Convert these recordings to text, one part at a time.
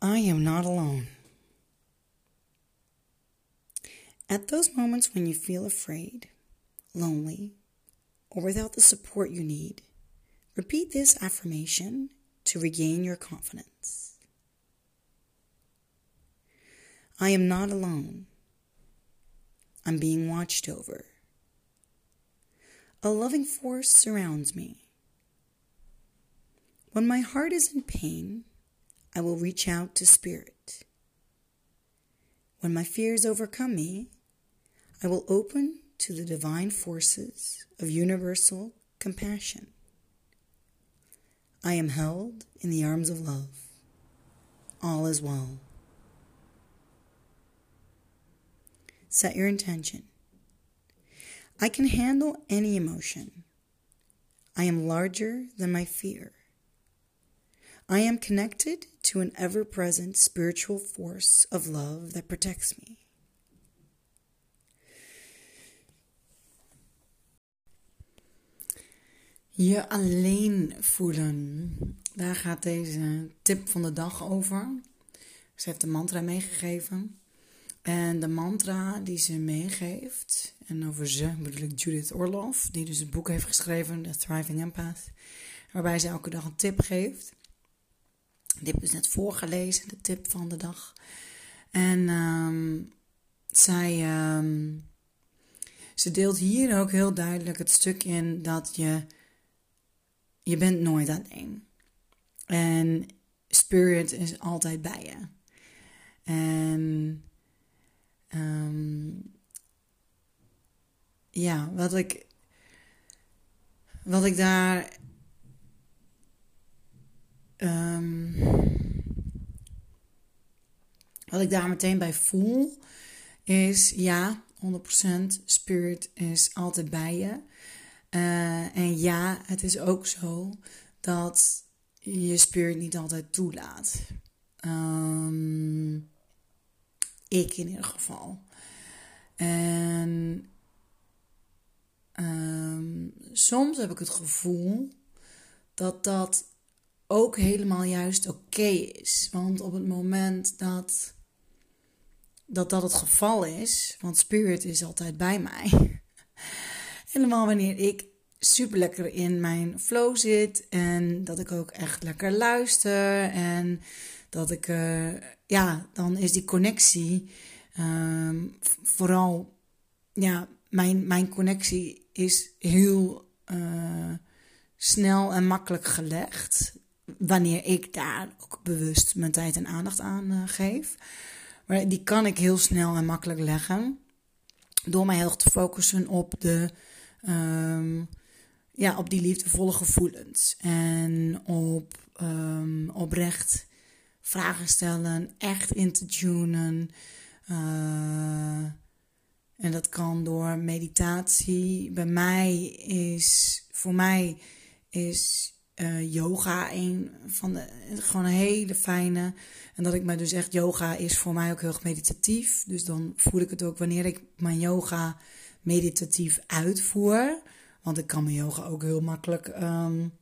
I am not alone. At those moments when you feel afraid, lonely, or without the support you need, repeat this affirmation to regain your confidence. I am not alone. I'm being watched over. A loving force surrounds me. When my heart is in pain, I will reach out to Spirit. When my fears overcome me, I will open to the divine forces of universal compassion. I am held in the arms of love. All is well. Set your intention. I can handle any emotion. I am larger than my fear. I am connected to an ever present spiritual force of love that protects me. Je alleen voelen. Daar gaat deze tip van de dag over. Ze heeft een mantra meegegeven. En de mantra die ze meegeeft, en over ze bedoel ik Judith Orloff, die dus het boek heeft geschreven, The Thriving Empath, waarbij ze elke dag een tip geeft. Dit is net voorgelezen, de tip van de dag. En um, zij, um, ze deelt hier ook heel duidelijk het stuk in dat je, je bent nooit alleen. En spirit is altijd bij je. En um, ja, wat ik, wat ik daar Um, wat ik daar meteen bij voel is ja, 100% spirit is altijd bij je. Uh, en ja, het is ook zo dat je spirit niet altijd toelaat. Um, ik in ieder geval. En um, soms heb ik het gevoel dat dat ook helemaal juist oké is. Want op het moment dat, dat dat het geval is, want spirit is altijd bij mij. helemaal wanneer ik super lekker in mijn flow zit en dat ik ook echt lekker luister en dat ik, uh, ja, dan is die connectie um, vooral, ja, mijn, mijn connectie is heel uh, snel en makkelijk gelegd wanneer ik daar ook bewust mijn tijd en aandacht aan uh, geef. Maar die kan ik heel snel en makkelijk leggen. Door mij heel erg te focussen op, de, um, ja, op die liefdevolle gevoelens. En op um, oprecht vragen stellen, echt in te tunen. Uh, en dat kan door meditatie. Bij mij is, voor mij is uh, yoga een van de gewoon een hele fijne. En dat ik me dus echt yoga is voor mij ook heel erg meditatief. Dus dan voel ik het ook wanneer ik mijn yoga meditatief uitvoer. Want ik kan mijn yoga ook heel makkelijk. Um,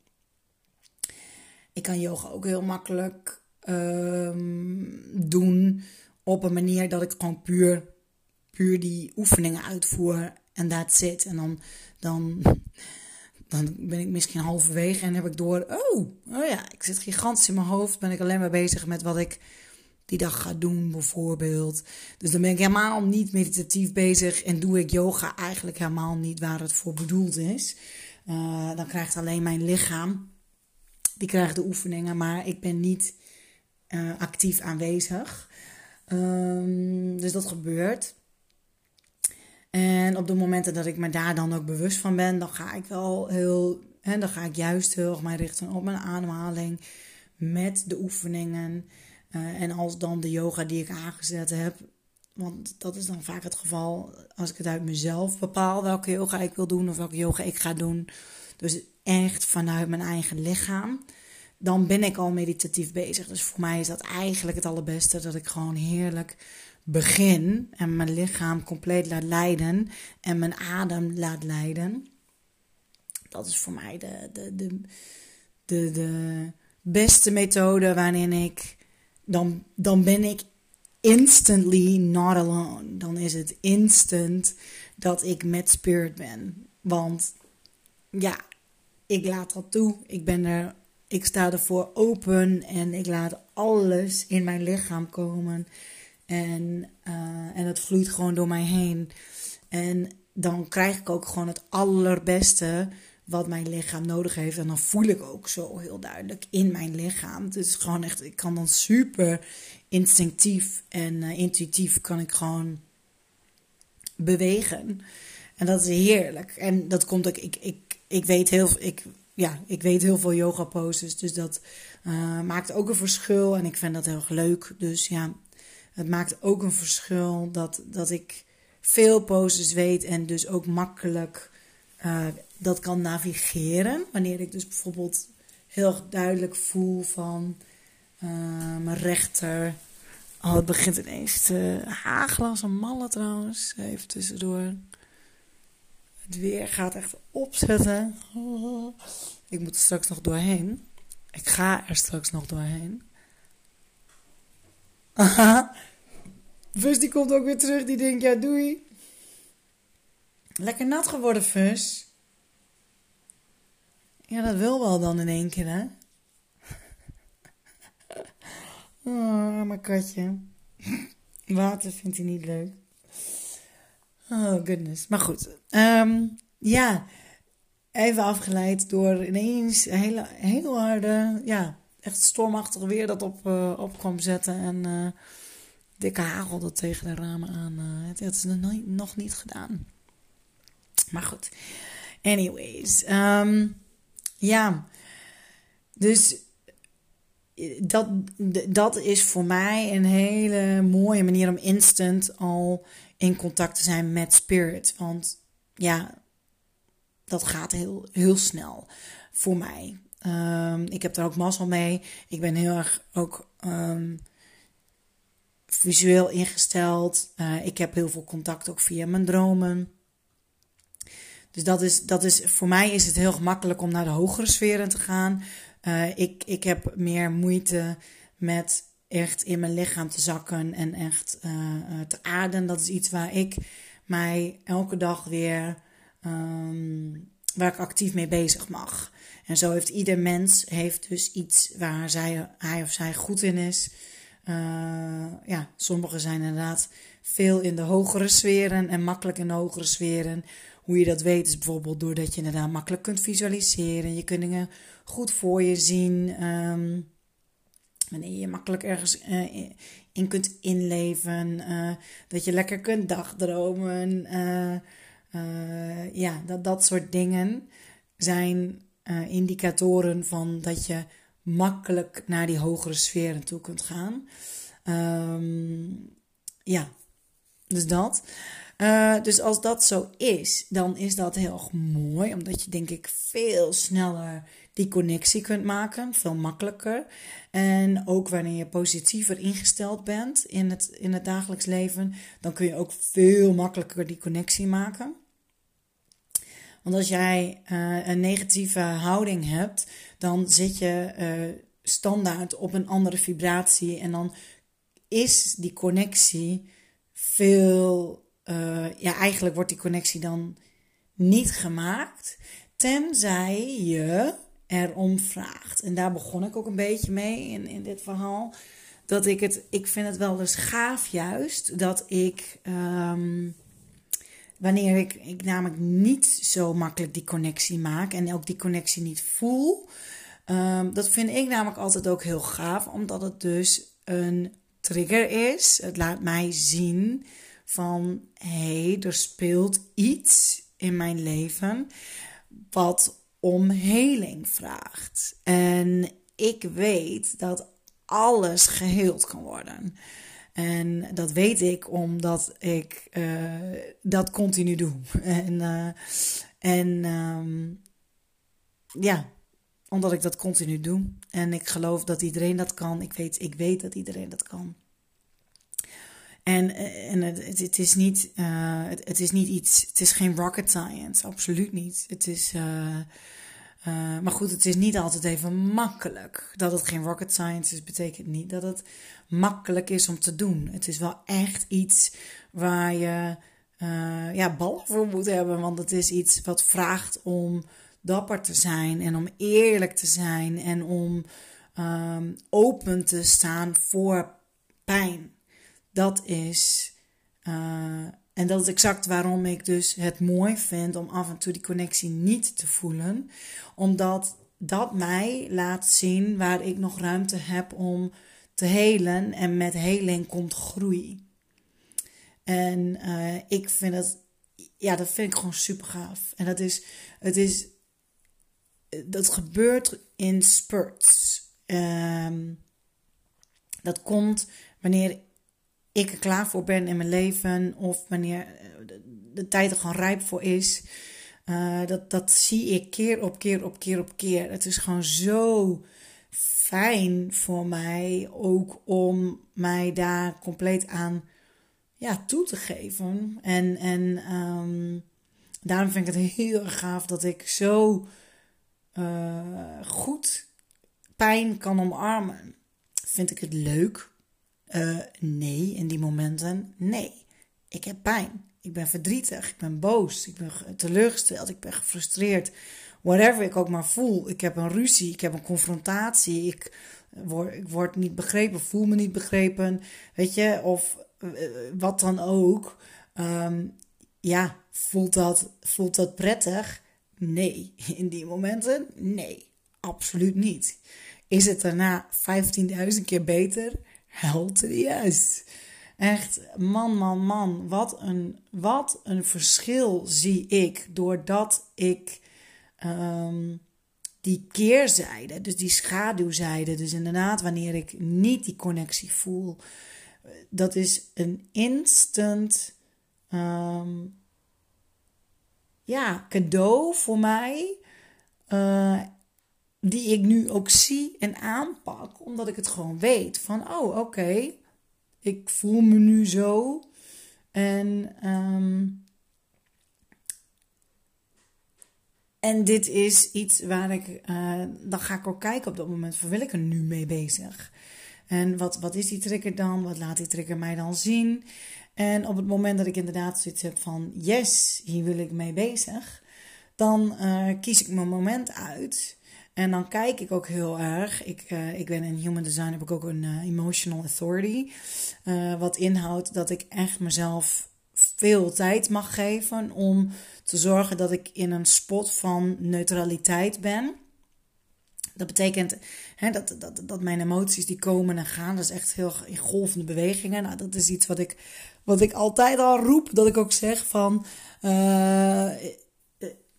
ik kan yoga ook heel makkelijk um, doen op een manier dat ik gewoon puur, puur die oefeningen uitvoer. En that's it. En dan, dan dan ben ik misschien halverwege en heb ik door, oh, oh ja, ik zit gigantisch in mijn hoofd. Ben ik alleen maar bezig met wat ik die dag ga doen, bijvoorbeeld. Dus dan ben ik helemaal niet meditatief bezig en doe ik yoga eigenlijk helemaal niet waar het voor bedoeld is. Uh, dan krijgt alleen mijn lichaam, die krijgt de oefeningen, maar ik ben niet uh, actief aanwezig. Um, dus dat gebeurt. En op de momenten dat ik me daar dan ook bewust van ben, dan ga ik wel heel, dan ga ik juist heel erg mij richten op mijn ademhaling. met de oefeningen. Eh, en als dan de yoga die ik aangezet heb. Want dat is dan vaak het geval als ik het uit mezelf bepaal welke yoga ik wil doen of welke yoga ik ga doen. Dus echt vanuit mijn eigen lichaam. Dan ben ik al meditatief bezig. Dus voor mij is dat eigenlijk het allerbeste. Dat ik gewoon heerlijk begin en mijn lichaam compleet laat leiden. En mijn adem laat leiden. Dat is voor mij de, de, de, de, de beste methode waarin ik. Dan, dan ben ik instantly not alone. Dan is het instant dat ik met spirit ben. Want ja, ik laat dat toe. Ik ben er, ik sta ervoor open en ik laat alles in mijn lichaam komen. En, uh, en het vloeit gewoon door mij heen. En dan krijg ik ook gewoon het allerbeste wat mijn lichaam nodig heeft. En dan voel ik ook zo heel duidelijk in mijn lichaam. Is gewoon echt, ik kan dan super instinctief en uh, intuïtief kan ik gewoon bewegen. En dat is heerlijk. En dat komt ook, ik, ik, ik weet heel ik, ja, ik weet heel veel yoga poses. Dus dat uh, maakt ook een verschil. En ik vind dat heel leuk. Dus ja, het maakt ook een verschil dat, dat ik veel poses weet en dus ook makkelijk uh, dat kan navigeren. Wanneer ik dus bijvoorbeeld heel duidelijk voel van uh, mijn rechter. Oh, het begint ineens te hagelen als een malle trouwens. Even tussendoor. Het weer gaat echt opzetten. Ik moet er straks nog doorheen. Ik ga er straks nog doorheen. Fus die komt ook weer terug. Die denkt, ja doei. Lekker nat geworden, Fus. Ja, dat wil wel dan in één keer, hè? Oh, mijn katje. Water vindt hij niet leuk. Oh, goodness. Maar goed. Um, ja, even afgeleid door ineens hele, heel harde, ja, echt stormachtig weer dat op, uh, op kwam zetten. En uh, dikke hagel dat tegen de ramen aan. Uh, het, het is nog niet gedaan. Maar goed. Anyways. Um, ja. Dus dat, dat is voor mij een hele mooie manier om instant al in contact te zijn met spirit. Want ja, dat gaat heel, heel snel voor mij. Um, ik heb er ook mazzel mee. Ik ben heel erg ook um, visueel ingesteld. Uh, ik heb heel veel contact ook via mijn dromen. Dus dat is, dat is, voor mij is het heel gemakkelijk om naar de hogere sferen te gaan. Uh, ik, ik heb meer moeite met echt in mijn lichaam te zakken en echt uh, te aarden. Dat is iets waar ik mij elke dag weer, um, waar ik actief mee bezig mag. En zo heeft ieder mens heeft dus iets waar zij, hij of zij goed in is. Uh, ja, sommigen zijn inderdaad veel in de hogere sferen en makkelijk in de hogere sferen. Hoe je dat weet is bijvoorbeeld doordat je inderdaad makkelijk kunt visualiseren. Je kunt dingen goed voor je zien. Um, wanneer je makkelijk ergens uh, in kunt inleven. Uh, dat je lekker kunt dagdromen. Ja, dat, dat soort dingen zijn indicatoren van dat je makkelijk naar die hogere sferen toe kunt gaan. Um, ja, dus dat. Uh, dus als dat zo is, dan is dat heel mooi, omdat je denk ik veel sneller die connectie kunt maken, veel makkelijker. En ook wanneer je positiever ingesteld bent in het, in het dagelijks leven, dan kun je ook veel makkelijker die connectie maken. Want als jij uh, een negatieve houding hebt, dan zit je uh, standaard op een andere vibratie en dan is die connectie veel uh, ja, eigenlijk wordt die connectie dan niet gemaakt, tenzij je erom vraagt. En daar begon ik ook een beetje mee in, in dit verhaal. Dat ik het, ik vind het wel eens gaaf juist, dat ik, um, wanneer ik, ik namelijk niet zo makkelijk die connectie maak en ook die connectie niet voel, um, dat vind ik namelijk altijd ook heel gaaf, omdat het dus een trigger is. Het laat mij zien van hé, hey, er speelt iets in mijn leven wat om heling vraagt. En ik weet dat alles geheeld kan worden. En dat weet ik omdat ik uh, dat continu doe. En, uh, en um, ja, omdat ik dat continu doe. En ik geloof dat iedereen dat kan. Ik weet, ik weet dat iedereen dat kan. En, eh, en het, het, is niet, het, het, is niet iets, het is geen rocket science, absoluut niet. Het is, uh, maar goed, het is niet altijd even makkelijk. Dat het geen rocket science is, betekent niet dat het makkelijk is om te doen. Het is wel echt iets waar je ja, ballen voor moet hebben, want het is iets wat vraagt om dapper te zijn en om eerlijk te zijn en om um, open te staan voor pijn. Dat is. Uh, en dat is exact waarom ik dus het mooi vind om af en toe die connectie niet te voelen. Omdat dat mij laat zien waar ik nog ruimte heb om te helen. En met heling komt groei. En uh, ik vind dat, ja, dat vind ik gewoon super gaaf. En dat is, het is dat gebeurt in spurts. Um, dat komt wanneer ik er klaar voor ben in mijn leven of wanneer de, tijd er gewoon rijp voor is. Uh, dat, dat zie ik keer op keer op keer op keer. Het is gewoon zo fijn voor mij ook om mij daar compleet aan ja, toe te geven. En, en um, daarom vind ik het heel gaaf dat ik zo uh, goed pijn kan omarmen. Vind ik het leuk? Uh, nee, in die momenten nee. Ik heb pijn. Ik ben verdrietig. Ik ben boos. Ik ben teleurgesteld. Ik ben gefrustreerd. Whatever ik ook maar voel. Ik heb een ruzie. Ik heb een confrontatie. Ik word, ik word niet begrepen. Voel me niet begrepen. Weet je, of uh, wat dan ook. Um, ja, voelt dat, voelt dat prettig? Nee. In die momenten? Nee. Absoluut niet. Is het daarna 15.000 keer beter? Helter yes. Echt, man, man, man. Wat een, wat een verschil zie ik doordat ik um, die keerzijde, dus die schaduwzijde, dus inderdaad wanneer ik niet die connectie voel, dat is een instant um, ja, cadeau voor mij. Uh, die ik nu ook zie en aanpak, omdat ik het gewoon weet. Van, oh, oké, ik voel me nu zo. En, um, en dit is iets waar ik, uh, dan ga ik ook kijken op dat moment, van wil ik er nu mee bezig? En wat, wat is die trigger dan? Wat laat die trigger mij dan zien? En op het moment dat ik inderdaad zoiets heb van yes, hier wil ik mee bezig, dan uh, kies ik mijn moment uit. En dan kijk ik ook heel erg. Ik, uh, ik ben in Human Design, heb ik ook een uh, Emotional Authority. wat inhoudt dat ik echt mezelf veel tijd mag geven om te zorgen dat ik in een spot van neutraliteit ben. Dat betekent hè, dat, dat, dat mijn emoties die komen en gaan. Dat is echt heel in golvende bewegingen. Nou, dat is iets wat ik, wat ik altijd al roep. Dat ik ook zeg van.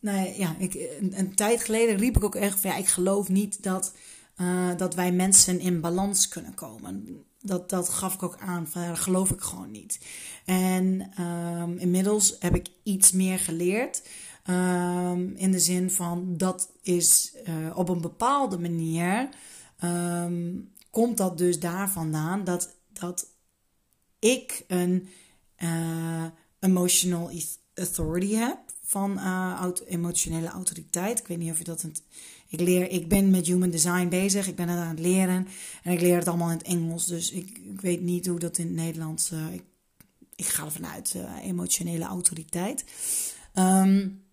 Nou ja, ik, een, tijd geleden riep ik ook echt van ja, ik geloof niet dat, uh, dat wij mensen in balans kunnen komen. Dat, dat gaf ik ook aan, van, dat geloof ik gewoon niet. En um, inmiddels heb ik iets meer geleerd. Um, in de zin van dat is uh, op een bepaalde manier. Um, komt dat dus daar vandaan dat, dat ik een uh, emotional authority heb van uh, emotionele autoriteit. Ik weet niet of je dat. Een, ik, leer, ik ben met human design bezig. Ik ben het aan het leren. En ik leer het allemaal in het Engels. Dus ik, ik weet niet hoe dat in het Nederlands. Uh, ik, ik ga ervan uit. Uh, emotionele autoriteit. Um,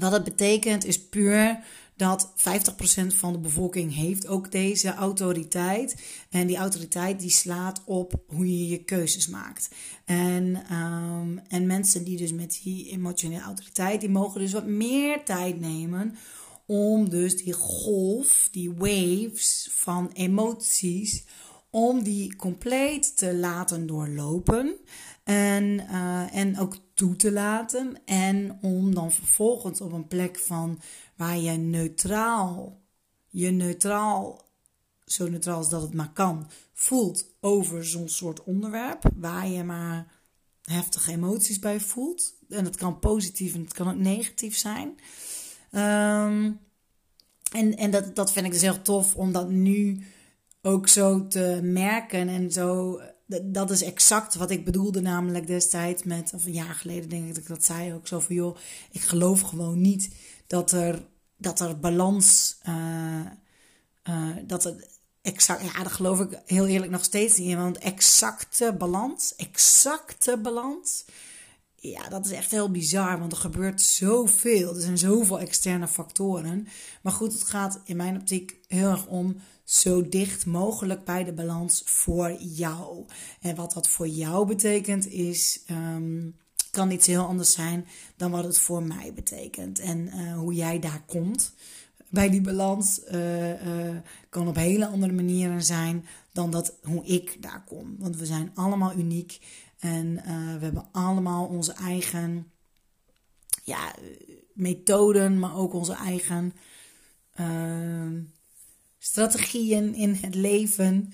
wat het betekent is puur dat 50% van de bevolking heeft ook deze autoriteit. En die autoriteit die slaat op hoe je je keuzes maakt. En, um, en mensen die dus met die emotionele autoriteit, die mogen dus wat meer tijd nemen om dus die golf, die waves van emoties, om die compleet te laten doorlopen. En, uh, en ook toe te laten. En om dan vervolgens op een plek van waar je neutraal, je neutraal zo neutraal als dat het maar kan, voelt over zo'n soort onderwerp. Waar je maar heftige emoties bij voelt. En het kan positief en het kan ook negatief zijn. Ehm, en en dat, dat vind ik dus heel tof om dat nu ook zo te merken en zo. Dat is exact wat ik bedoelde, namelijk destijds met, of een jaar geleden denk ik dat ik dat zei ook zo van joh, ik geloof gewoon niet dat er, dat er balans, uh, dat er exact, ja, daar geloof ik heel eerlijk nog steeds niet want exacte balans, exacte balans, ja, dat is echt heel bizar, want er gebeurt zoveel. Er zijn zoveel externe factoren. Maar goed, het gaat in mijn optiek heel erg om zo dicht mogelijk bij de balans voor jou. En wat dat voor jou betekent is, um, kan iets heel anders zijn dan wat het voor mij betekent. En uh, hoe jij daar komt bij die balans uh, uh, kan op hele andere manieren zijn dan dat hoe ik daar kom. Want we zijn allemaal uniek en we hebben allemaal onze eigen ja, methoden, maar ook onze eigen strategieën in het leven.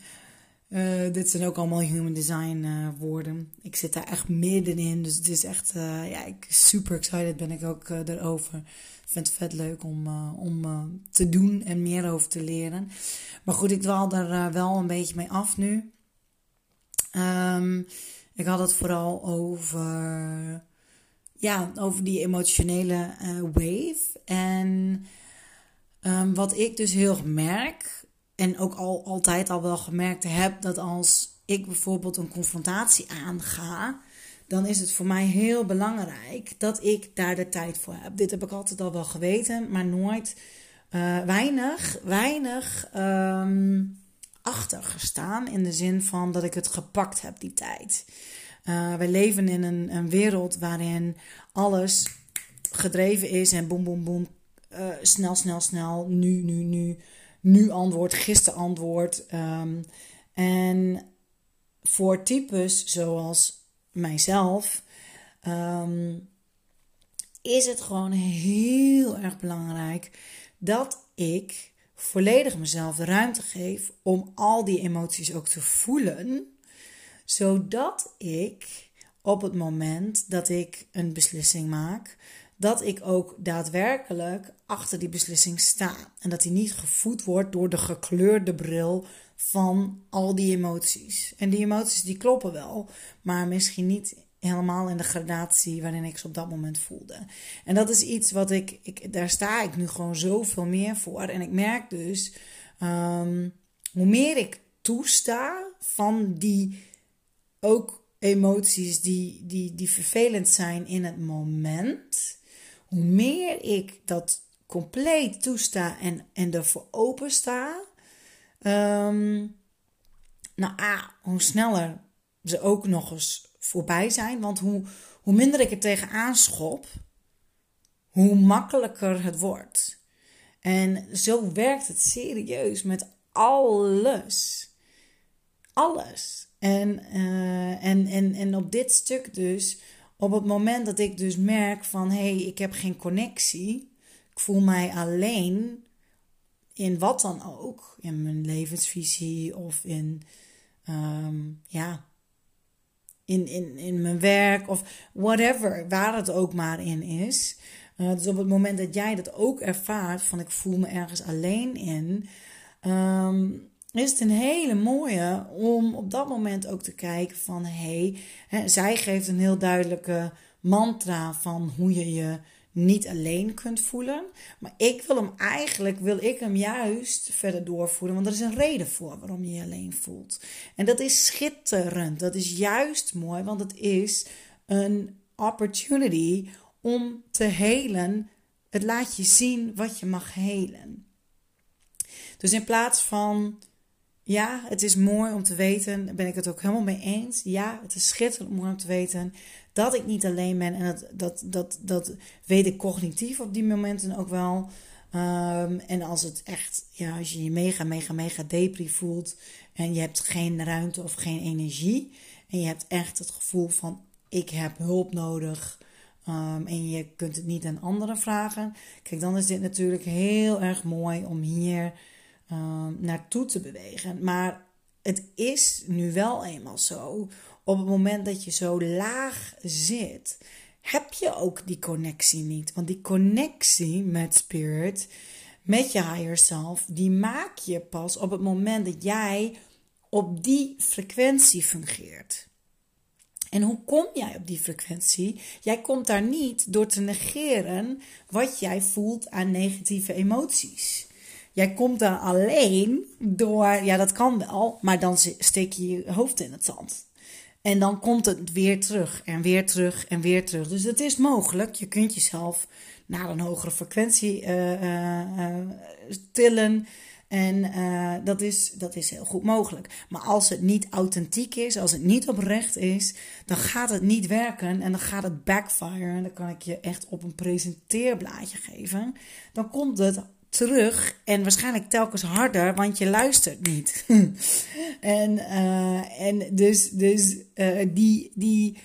Uh, dit zijn ook allemaal human design uh, woorden. Ik zit daar echt middenin. Dus het is echt, uh, ja, ik, super excited ben ik ook erover. Ik vind het vet leuk om, om te doen en meer over te leren. Maar goed, ik dwaal er wel een beetje mee af nu. Um, ik had het vooral over, ja, over die emotionele wave. En Um, wat ik dus heel erg merk, en ook al, altijd al wel gemerkt heb, dat als ik bijvoorbeeld een confrontatie aanga, dan is het voor mij heel belangrijk dat ik daar de tijd voor heb. Dit heb ik altijd al wel geweten, maar nooit uh, weinig, weinig um, achter gestaan. In de zin van dat ik het gepakt heb, die tijd. Uh, wij leven in een, een wereld waarin alles gedreven is en boem, boem, boem, uh, snel, snel, snel, nu, nu, nu, nu antwoord, gisteren antwoord. Um, en voor types zoals mijzelf um, is het gewoon heel erg belangrijk dat ik volledig mezelf de ruimte geef om al die emoties ook te voelen, zodat ik op het moment dat ik een beslissing maak, dat ik ook daadwerkelijk achter die beslissing sta. En dat die niet gevoed wordt door de gekleurde bril van al die emoties. En die emoties die kloppen wel, maar misschien niet helemaal in de gradatie waarin ik ze op dat moment voelde. En dat is iets wat ik, ik daar sta ik nu gewoon zoveel meer voor. En ik merk dus, um, hoe meer ik toesta van die ook emoties die, die, die vervelend zijn in het moment, hoe meer ik dat compleet toesta en, en ervoor open sta, um, nou, ah, hoe sneller ze ook nog eens voorbij zijn. Want hoe, hoe minder ik er tegenaan schop, hoe makkelijker het wordt. En zo werkt het serieus met alles. Alles. En, uh, en, en, en op dit stuk dus op het moment dat ik dus merk van hé, hey, ik heb geen connectie, ik voel mij alleen in wat dan ook, in mijn levensvisie of in, um, ja, in, in, in mijn werk of whatever, waar het ook maar in is. Uh, dus op het moment dat jij dat ook ervaart, van ik voel me ergens alleen in, um, is het een hele mooie om op dat moment ook te kijken van hé, hey, zij geeft een heel duidelijke mantra van hoe je je niet alleen kunt voelen. Maar ik wil hem eigenlijk, wil ik hem juist verder doorvoeren. Want er is een reden voor waarom je je alleen voelt. En dat is schitterend. Dat is juist mooi, want het is een opportunity om te helen. Het laat je zien wat je mag helen. Dus in plaats van ja, het is mooi om te weten, daar ben ik het ook helemaal mee eens. Ja, het is schitterend om te weten dat ik niet alleen ben. En dat, dat, dat, dat weet ik cognitief op die momenten ook wel. Um, en als het echt, ja, als je je mega, mega, mega depri voelt en je hebt geen ruimte of geen energie en je hebt echt het gevoel van ik heb hulp nodig um, en je kunt het niet aan anderen vragen. Kijk, dan is dit natuurlijk heel erg mooi om hier um, naartoe te bewegen. Maar het is nu wel eenmaal zo. Op het moment dat je zo laag zit, heb je ook die connectie niet. Want die connectie met spirit, met je higher self, die maak je pas op het moment dat jij op die frequentie fungeert. En hoe kom jij op die frequentie? Jij komt daar niet door te negeren wat jij voelt aan negatieve emoties. Jij komt daar alleen door, ja dat kan wel, maar dan steek je je hoofd in het zand. En dan komt het weer terug en weer terug en weer terug. Dus het is mogelijk. Je kunt jezelf naar een hogere frequentie uh, tillen. En dat, is, dat is heel goed mogelijk. Maar als het niet authentiek is, als het niet oprecht is, dan gaat het niet werken en dan gaat het backfire. En dan kan ik je echt op een presenteerblaadje geven. Dan komt het terug en waarschijnlijk telkens harder, want je luistert niet. en, uh, en dus, dus uh, die, die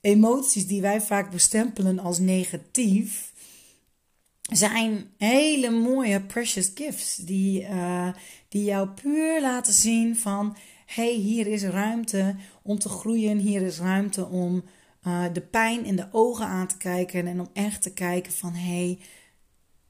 emoties die wij vaak bestempelen als negatief, zijn hele mooie precious gifts die, uh, die jou puur laten zien van hey, hier is ruimte om te groeien, hier is ruimte om de pijn in de ogen aan te kijken en om echt te kijken van hey,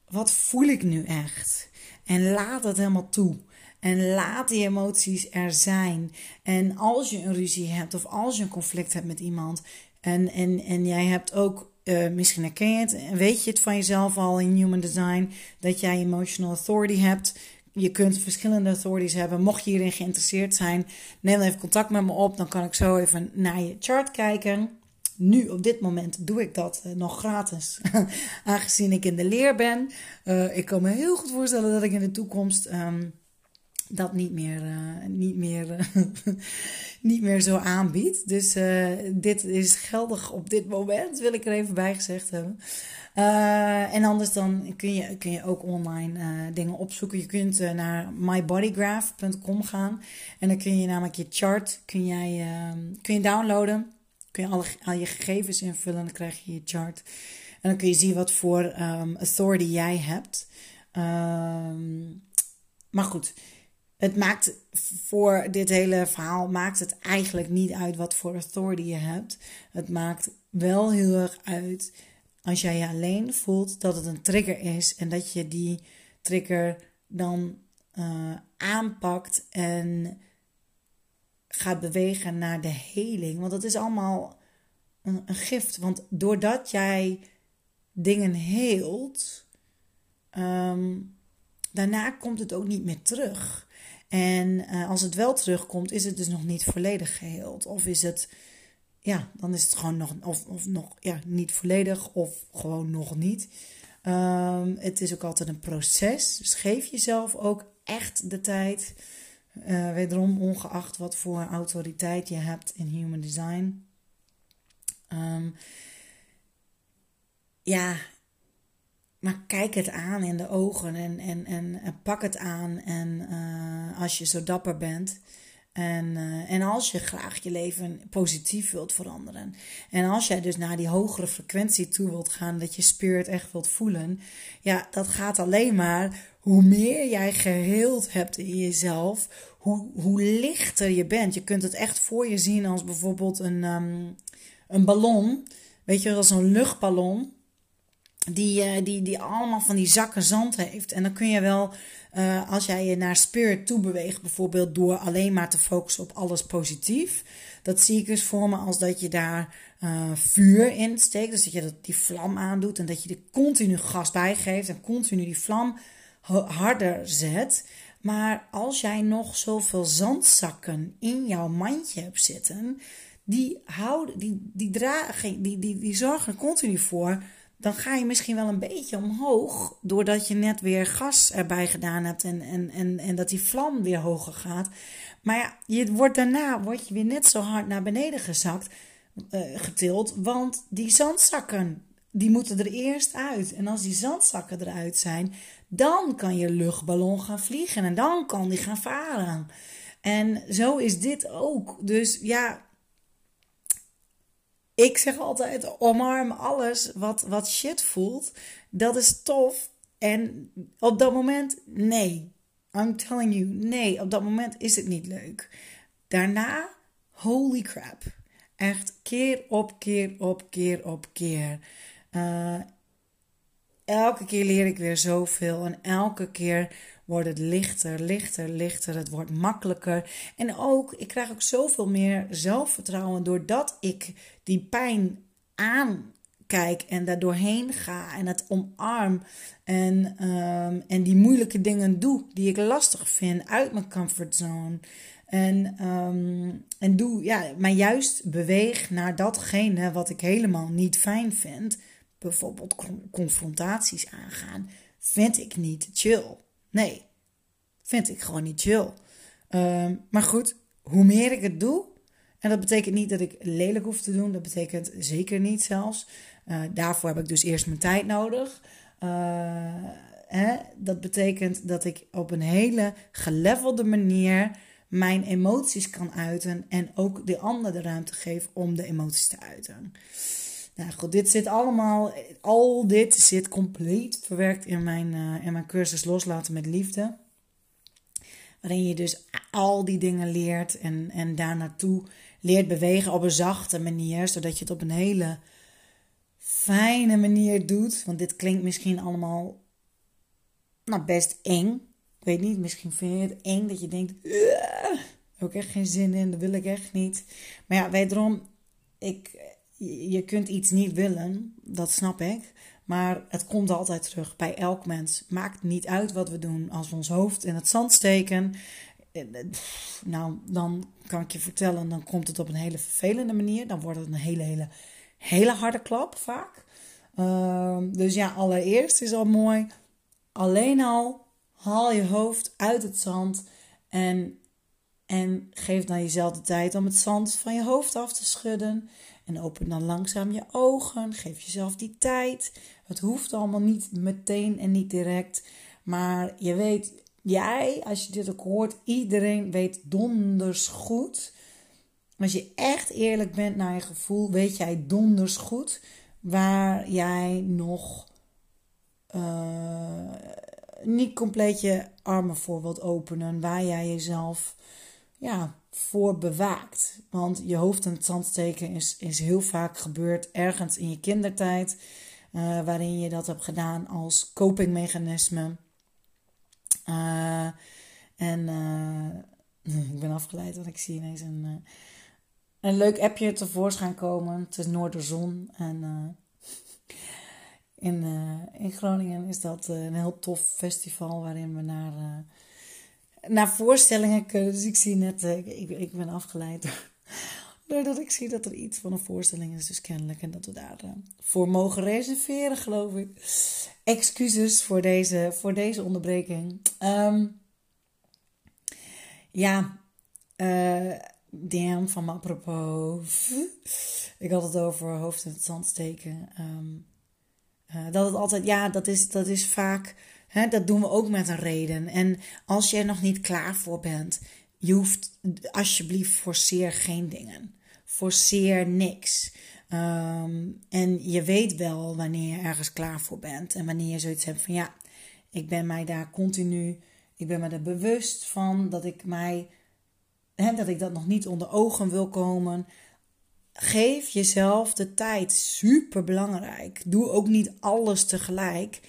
wat voel ik nu echt? En laat dat helemaal toe. En laat die emoties er zijn. En als je een ruzie hebt of als je een conflict hebt met iemand. En, en, en jij hebt ook, uh, misschien herken je het, weet je het van jezelf al in Human Design, dat jij emotional authority hebt. Je kunt verschillende authorities hebben. Mocht je hierin geïnteresseerd zijn, neem even contact met me op. Dan kan ik zo even naar je chart kijken nu op dit moment doe ik dat uh, nog gratis, aangezien ik in de leer ben. Uh, ik kan me heel goed voorstellen dat ik in de toekomst um, dat niet meer, uh, niet, meer, niet meer zo aanbied. Dus dit is geldig op dit moment, wil ik er even bij gezegd hebben. en anders dan kun je, kun je ook online dingen opzoeken. Je kunt naar mybodygraph.com gaan en dan kun je namelijk je chart kun jij, ehm, kun je downloaden kun je al je gegevens invullen en dan krijg je je chart. En dan kun je zien wat voor um, authority jij hebt. Um, maar goed, het maakt voor dit hele verhaal maakt het eigenlijk niet uit wat voor authority je hebt. Het maakt wel heel erg uit als jij je alleen voelt dat het een trigger is en dat je die trigger dan uh, aanpakt en gaat bewegen naar de heling. Want dat is allemaal een, een gift. Want doordat jij dingen heelt, um, daarna komt het ook niet meer terug. En uh, als het wel terugkomt, is het dus nog niet volledig geheeld. Of is het, ja, dan is het gewoon nog, of, of nog, ja, niet volledig of gewoon nog niet. Um, het is ook altijd een proces. Dus geef jezelf ook echt de tijd. Uh, wederom ongeacht wat voor autoriteit je hebt in human design. Um, ja, maar kijk het aan in de ogen en, en, en, en pak het aan. En uh, als je zo dapper bent. En, uh, en als je graag je leven positief wilt veranderen. En als jij dus naar die hogere frequentie toe wilt gaan, dat je spirit echt wilt voelen. Ja, dat gaat alleen maar hoe meer jij geheeld hebt in jezelf, hoe, hoe lichter je bent. Je kunt het echt voor je zien als bijvoorbeeld een, um, een ballon. Weet je, als een luchtballon. Die, uh, die, die allemaal van die zakken zand heeft. En dan kun je wel, uh, als jij je naar spirit toe beweegt, bijvoorbeeld door alleen maar te focussen op alles positief. Dat zie ik dus voor me als dat je daar uh, vuur in steekt. Dus dat je dat, die vlam aandoet en dat je er continu gas bij geeft en continu die vlam harder zet. Maar als jij nog zoveel zandzakken in jouw mandje hebt zitten, die, houden, die, die, dragen, die, die, die zorgen er continu voor. Dan ga je misschien wel een beetje omhoog. Doordat je net weer gas erbij gedaan hebt. En, en, en, en dat die vlam weer hoger gaat. Maar ja, je wordt daarna word je weer net zo hard naar beneden gezakt. Uh, getild. Want die zandzakken die moeten er eerst uit. En als die zandzakken eruit zijn, dan kan je luchtballon gaan vliegen en dan kan die gaan varen. En zo is dit ook. Dus ja, ik zeg altijd: omarm alles wat, wat shit voelt. Dat is tof. En op dat moment, nee. I'm telling you, nee, op dat moment is het niet leuk. Daarna, holy crap. Echt keer op keer op keer op keer. Uh, elke keer leer ik weer zoveel en elke keer wordt het lichter, lichter, lichter. Het wordt makkelijker. En ook, ik krijg ook zoveel meer zelfvertrouwen doordat ik die pijn aankijk en daar doorheen ga en het omarm en, um, en die moeilijke dingen doe die ik lastig vind uit mijn comfortzone. En, um, en doe, ja, maar juist beweeg naar datgene wat ik helemaal niet fijn vind. Bijvoorbeeld confrontaties aangaan. Vind ik niet chill. Nee, vind ik gewoon niet chill. Um, maar goed, hoe meer ik het doe, en dat betekent niet dat ik lelijk hoef te doen, dat betekent zeker niet zelfs. Uh, daarvoor heb ik dus eerst mijn tijd nodig. Uh, hè, dat betekent dat ik op een hele gelevelde manier mijn emoties kan uiten en ook de ander de ruimte geef om de emoties te uiten. Nou goed, dit zit allemaal, al dit zit compleet verwerkt in mijn, uh, in mijn cursus Loslaten met Liefde. Waarin je dus al die dingen leert en, en daar leert bewegen op een zachte manier, zodat je het op een hele fijne manier doet. Want dit klinkt misschien allemaal nou, best eng. Ik weet niet, misschien vind je het eng dat je denkt, heb ik echt geen zin in, dat wil ik echt niet. Maar ja, wederom, ik, je kunt iets niet willen, dat snap ik. Maar het komt altijd terug bij elk mens. Maakt niet uit wat we doen. Als we ons hoofd in het zand steken, eh, nou, dan kan ik je vertellen, dan komt het op een hele vervelende manier. Dan wordt het een hele, hele, hele harde klap vaak. Ehm, dus ja, allereerst is al mooi. Alleen al haal je hoofd uit het zand en, en geef dan jezelf de tijd om het zand van je hoofd af te schudden. En open dan langzaam je ogen. Geef jezelf die tijd. Het hoeft allemaal niet meteen en niet direct. Maar je weet, jij, als je dit ook hoort, iedereen weet donders goed. Als je echt eerlijk bent naar je gevoel, weet jij donders goed waar jij nog uh, niet compleet je armen voor wilt openen. Waar jij jezelf ja, voor bewaakt. Want je hoofd in het zand steken is, is heel vaak gebeurd ergens in je kindertijd. Uh, waarin je dat hebt gedaan als copingmechanisme. Uh, en uh, ik ben afgeleid, want ik zie ineens een, een leuk appje tevoorschijn komen. Het is Noorderzon. En in, in Groningen is dat een heel tof festival waarin we naar naar voorstellingen kunnen. Dus ik zie net, ik, ik ben afgeleid doordat ik zie dat er iets van een voorstelling is, dus kennelijk. En dat we daarvoor voor mogen reserveren, geloof ik. Excuses voor deze, voor deze onderbreking. Um, ja, uh, damn, van me apropos. ik had het over hoofd in het zand steken. Uh, dat het altijd, ja, dat is, dat is vaak, dat doen we ook met een reden. En als je er nog niet klaar voor bent, je hoeft alsjeblieft forceer geen dingen forceer niks. Um, en je weet wel wanneer je ergens klaar voor bent. En wanneer je zoiets hebt van ja, ik ben mij daar continu, ik ben me er bewust van dat ik mij, hè, dat ik dat nog niet onder ogen wil komen. Geef jezelf de tijd, super belangrijk. Doe ook niet alles tegelijk.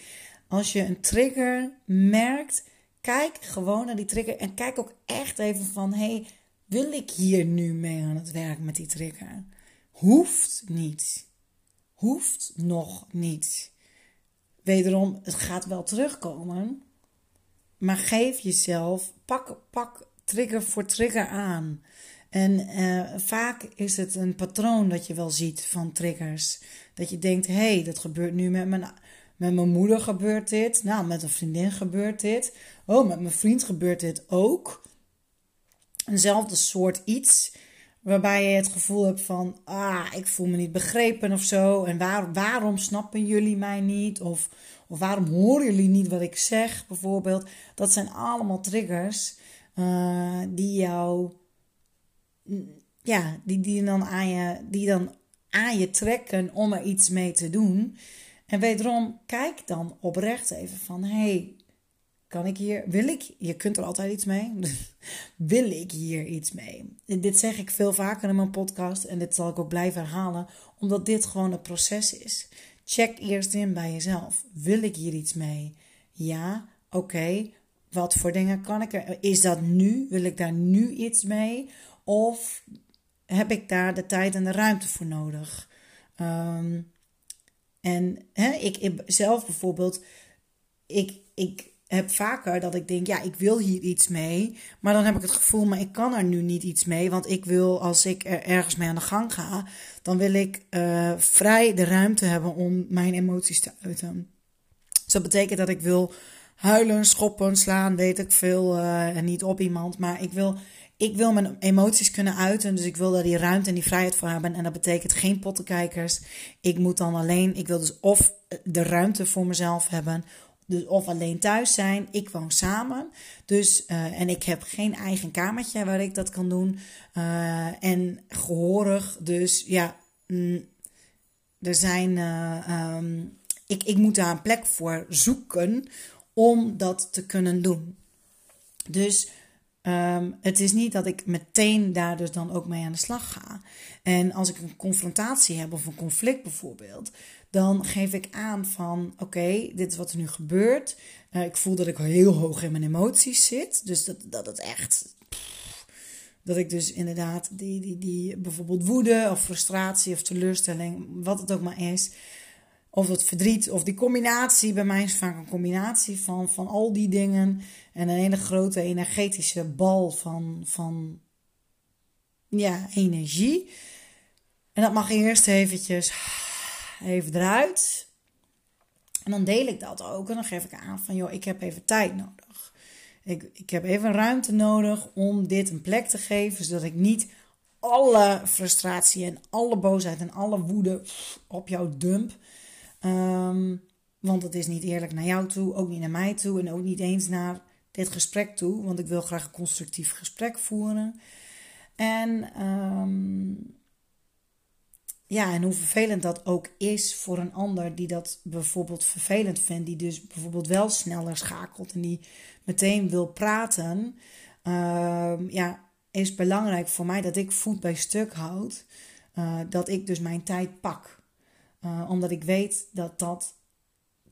Als je een trigger merkt, kijk gewoon naar die trigger en kijk ook echt even van hey, wil ik hier nu mee aan het werk met die trigger? Hoeft niet. Hoeft nog niet. Wederom, het gaat wel terugkomen. Maar geef jezelf, pak, pak trigger voor trigger aan. En uh, vaak is het een patroon dat je wel ziet van triggers. Dat je denkt, hé, hey, dat gebeurt nu met mijn, met mijn moeder gebeurt dit. Nou, met een vriendin gebeurt dit. Oh, met mijn vriend gebeurt dit ook eenzelfde soort iets. Waarbij je het gevoel hebt van, ah, ik voel me niet begrepen of zo. En waar, waarom snappen jullie mij niet? Of, of waarom horen jullie niet wat ik zeg, bijvoorbeeld. Dat zijn allemaal triggers uh, die jou, ja, die, die, dan aan je, die dan aan je trekken om er iets mee te doen. En wederom, kijk dan oprecht even van, hé, hey, Kan ik hier, wil ik, je kunt er altijd iets mee. wil ik hier iets mee? dit zeg ik veel vaker in mijn podcast en dit zal ik ook blijven herhalen, omdat dit gewoon een proces is. Check eerst in bij jezelf. Wil ik hier iets mee? Ja, oké. Wat voor dingen kan ik er? Is dat nu? Wil ik daar nu iets mee? Of heb ik daar de tijd en de ruimte voor nodig? Um, en hè, ik, zelf bijvoorbeeld, ik, ik heb vaker dat ik denk, ja, ik wil hier iets mee. Maar dan heb ik het gevoel, maar ik kan er nu niet iets mee. Want ik wil, als ik er ergens mee aan de gang ga, dan wil ik uh, vrij de ruimte hebben om mijn emoties te uiten. Dus dat betekent dat ik wil huilen, schoppen, slaan, weet ik veel. Uh, en niet op iemand. Maar ik wil ik wil mijn emoties kunnen uiten. Dus ik wil daar die ruimte en die vrijheid voor hebben. En dat betekent geen pottenkijkers. Ik moet dan alleen, ik wil dus of de ruimte voor mezelf hebben. Dus of alleen thuis zijn. Ik woon samen. Dus, uh, en ik heb geen eigen kamertje waar ik dat kan doen. Uh, en gehoorig. Dus ja, mm, er zijn. Um, ik, ik moet daar een plek voor zoeken om dat te kunnen doen. Dus Um, het is niet dat ik meteen daar dus dan ook mee aan de slag ga. En als ik een confrontatie heb of een conflict bijvoorbeeld, dan geef ik aan van oké, dit is wat er nu gebeurt. Uh, ik voel dat ik heel hoog in mijn emoties zit. Dus dat, dat het echt. dat ik dus inderdaad die, die, die bijvoorbeeld woede of frustratie of teleurstelling, wat het ook maar is, of het verdriet, of die combinatie. Bij mij is vaak een combinatie van, van al die dingen. En een hele grote energetische bal van, van ja, energie. En dat mag eerst eventjes even eruit. En dan deel ik dat ook. En dan geef ik aan van, joh, ik heb even tijd nodig. Ik, ik heb even ruimte nodig om dit een plek te geven, zodat ik niet alle frustratie en alle boosheid en alle woede op jou dump. Ehm, want het is niet eerlijk naar jou toe, ook niet naar mij toe en ook niet eens naar dit gesprek toe. Want ik wil graag een constructief gesprek voeren. En um, ja, en hoe vervelend dat ook is voor een ander die dat bijvoorbeeld vervelend vindt, die dus bijvoorbeeld wel sneller schakelt en die meteen wil praten. Um, ja, is belangrijk voor mij dat ik voet bij stuk houd. Uh, dat ik dus mijn tijd pak. Uh, omdat ik weet dat dat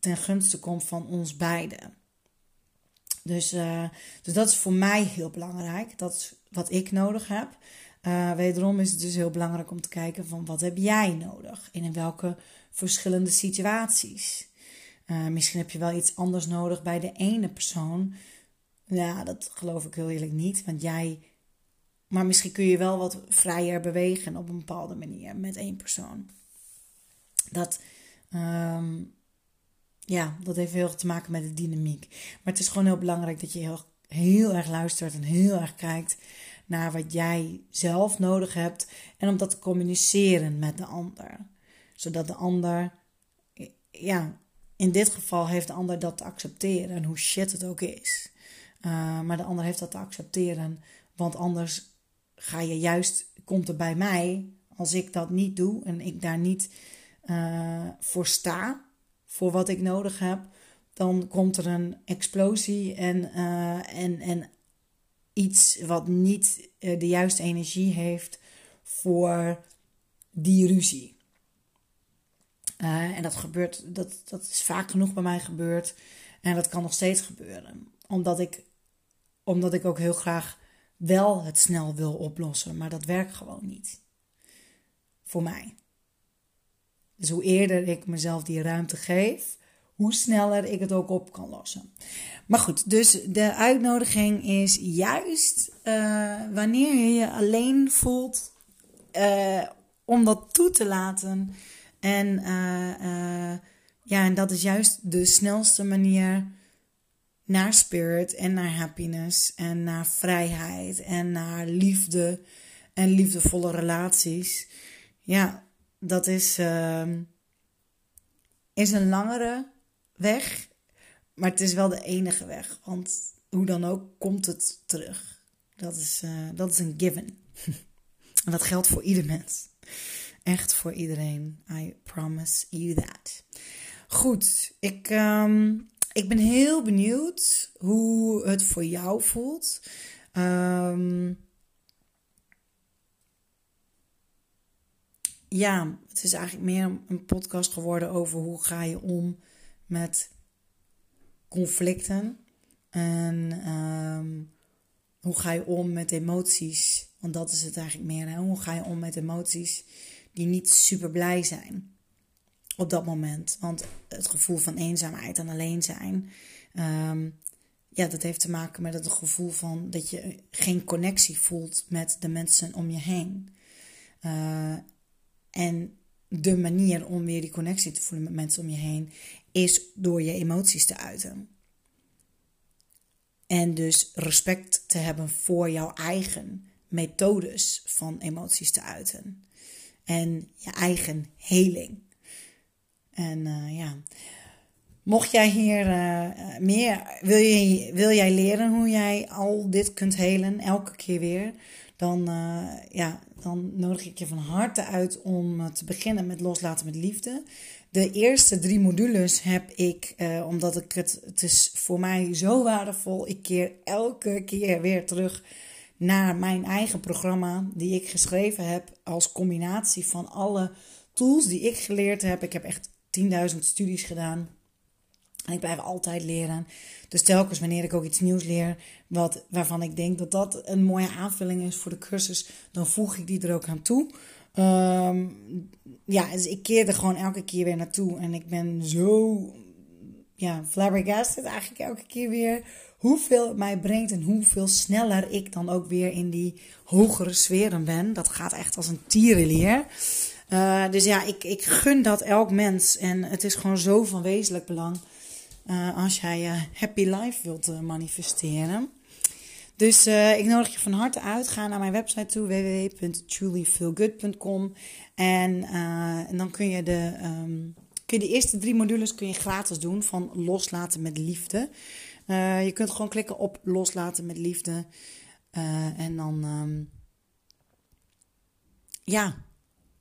ten gunste komt van ons beiden. Dus, uh, dus dat is voor mij heel belangrijk. Dat is wat ik nodig heb. Uh, wederom is het dus heel belangrijk om te kijken van wat heb jij nodig? En in welke verschillende situaties? misschien heb je wel iets anders nodig bij de ene persoon. Ja, dat geloof ik heel eerlijk niet. Want jij. Maar misschien kun je wel wat vrijer bewegen op een bepaalde manier met één persoon. Dat, um, ja, dat heeft heel erg te maken met de dynamiek. Maar het is gewoon heel belangrijk dat je heel, heel erg luistert en heel erg kijkt naar wat jij zelf nodig hebt. En om dat te communiceren met de ander. Zodat de ander, ja, in dit geval heeft de ander dat te accepteren. En hoe shit het ook is. Uh, maar de ander heeft dat te accepteren. Want anders ga je juist, komt er bij mij, als ik dat niet doe en ik daar niet uh, voor sta, voor wat ik nodig heb, dan komt er een explosie en, uh, en, en iets wat niet uh, de juiste energie heeft voor die ruzie. en dat gebeurt, dat, dat is vaak genoeg bij mij gebeurd. En dat kan nog steeds gebeuren. Omdat ik, omdat ik ook heel graag wel het snel wil oplossen. Maar dat werkt gewoon niet. Voor mij. Dus hoe eerder ik mezelf die ruimte geef, hoe sneller ik het ook op kan lossen. Maar goed, dus de uitnodiging is juist uh, wanneer je je alleen voelt, uh, om dat toe te laten. En uh, ja, en dat is juist de snelste manier naar spirit en naar happiness en naar vrijheid en naar liefde en liefdevolle relaties. Ja, dat is, uh, is een langere weg, maar het is wel de enige weg. Want hoe dan ook komt het terug. Dat is, uh, dat is een given. en dat geldt voor ieder mens. Echt voor iedereen. I promise you that. Goed, ik, um, ik ben heel benieuwd hoe het voor jou voelt. Ehm, ja, het is eigenlijk meer een podcast geworden over hoe ga je om met conflicten. En ehm, hoe ga je om met emoties? Want dat is het eigenlijk meer. Hè? Hoe ga je om met emoties die niet super blij zijn op dat moment? Want het gevoel van eenzaamheid en alleen zijn, ehm, ja, dat heeft te maken met het gevoel van dat je geen connectie voelt met de mensen om je heen. Uh, en de manier om weer die connectie te voelen met mensen om je heen is door je emoties te uiten. En dus respect te hebben voor jouw eigen methodes van emoties te uiten. En je eigen heling. En uh, ja, mocht jij hier uh, meer, wil, je, wil jij leren hoe jij al dit kunt helen, elke keer weer, dan, uh, ja, dan nodig ik je van harte uit om te beginnen met loslaten met liefde. De eerste drie modules heb ik, uh, omdat ik het, het is voor mij zo waardevol. Ik keer elke keer weer terug naar mijn eigen programma, die ik geschreven heb als combinatie van alle tools die ik geleerd heb. Ik heb echt 10.000 studies gedaan. En ik blijf altijd leren. Dus telkens wanneer ik ook iets nieuws leer, wat, waarvan ik denk dat dat een mooie aanvulling is voor de cursus, dan voeg ik die er ook aan toe. Um, ja, dus ik keer er gewoon elke keer weer naartoe. En ik ben zo ja, flabbergasted eigenlijk elke keer weer. Hoeveel het mij brengt en hoeveel sneller ik dan ook weer in die hogere sferen ben. Dat gaat echt als een tierenleer. Uh, dus ja, ik, ik gun dat elk mens. En het is gewoon zo van wezenlijk belang. Uh, als jij je happy life wilt uh, manifesteren. Dus ik nodig je van harte uit. Ga naar mijn website toe, www.trulyfeelgood.com. En, en dan kun je, de, um, kun je de eerste drie modules kun je gratis doen van loslaten met liefde. Je kunt gewoon klikken op loslaten met liefde. en dan, um, ja,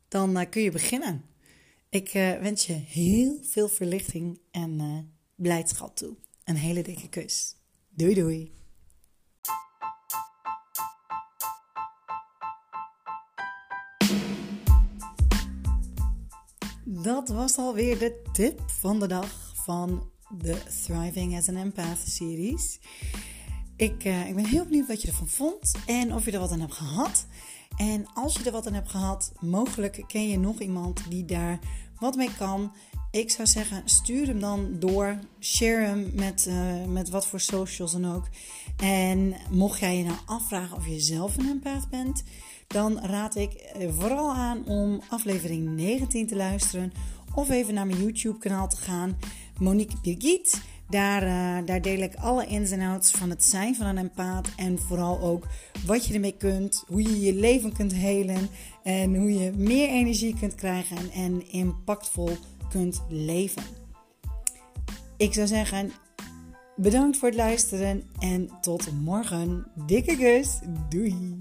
dan kun je beginnen. Ik wens je heel veel verlichting en blijdschap toe. Een hele dikke kus. Doei doei. Dat was alweer de tip van de dag van de Thriving as an Empath series. Ik, uh, ik ben heel benieuwd wat je ervan vond en of je er wat aan hebt gehad. En als je er wat aan hebt gehad, mogelijk ken je nog iemand die daar wat mee kan. Ik zou zeggen, stuur hem dan door. Share hem met, uh, met wat voor socials dan ook. En mocht jij je nou afvragen of je zelf een empath bent, dan raad ik eh, vooral aan om aflevering 19 te luisteren. Of even naar mijn YouTube kanaal te gaan. Monique Birgit. Daar, uh, daar deel ik alle ins en outs van het zijn van een empaat. En vooral ook wat je ermee kunt. Hoe je je leven kunt helen. En hoe je meer energie kunt krijgen. En impactvol kunt leven. Ik zou zeggen, bedankt voor het luisteren. En tot morgen. Dikke kus. Doei.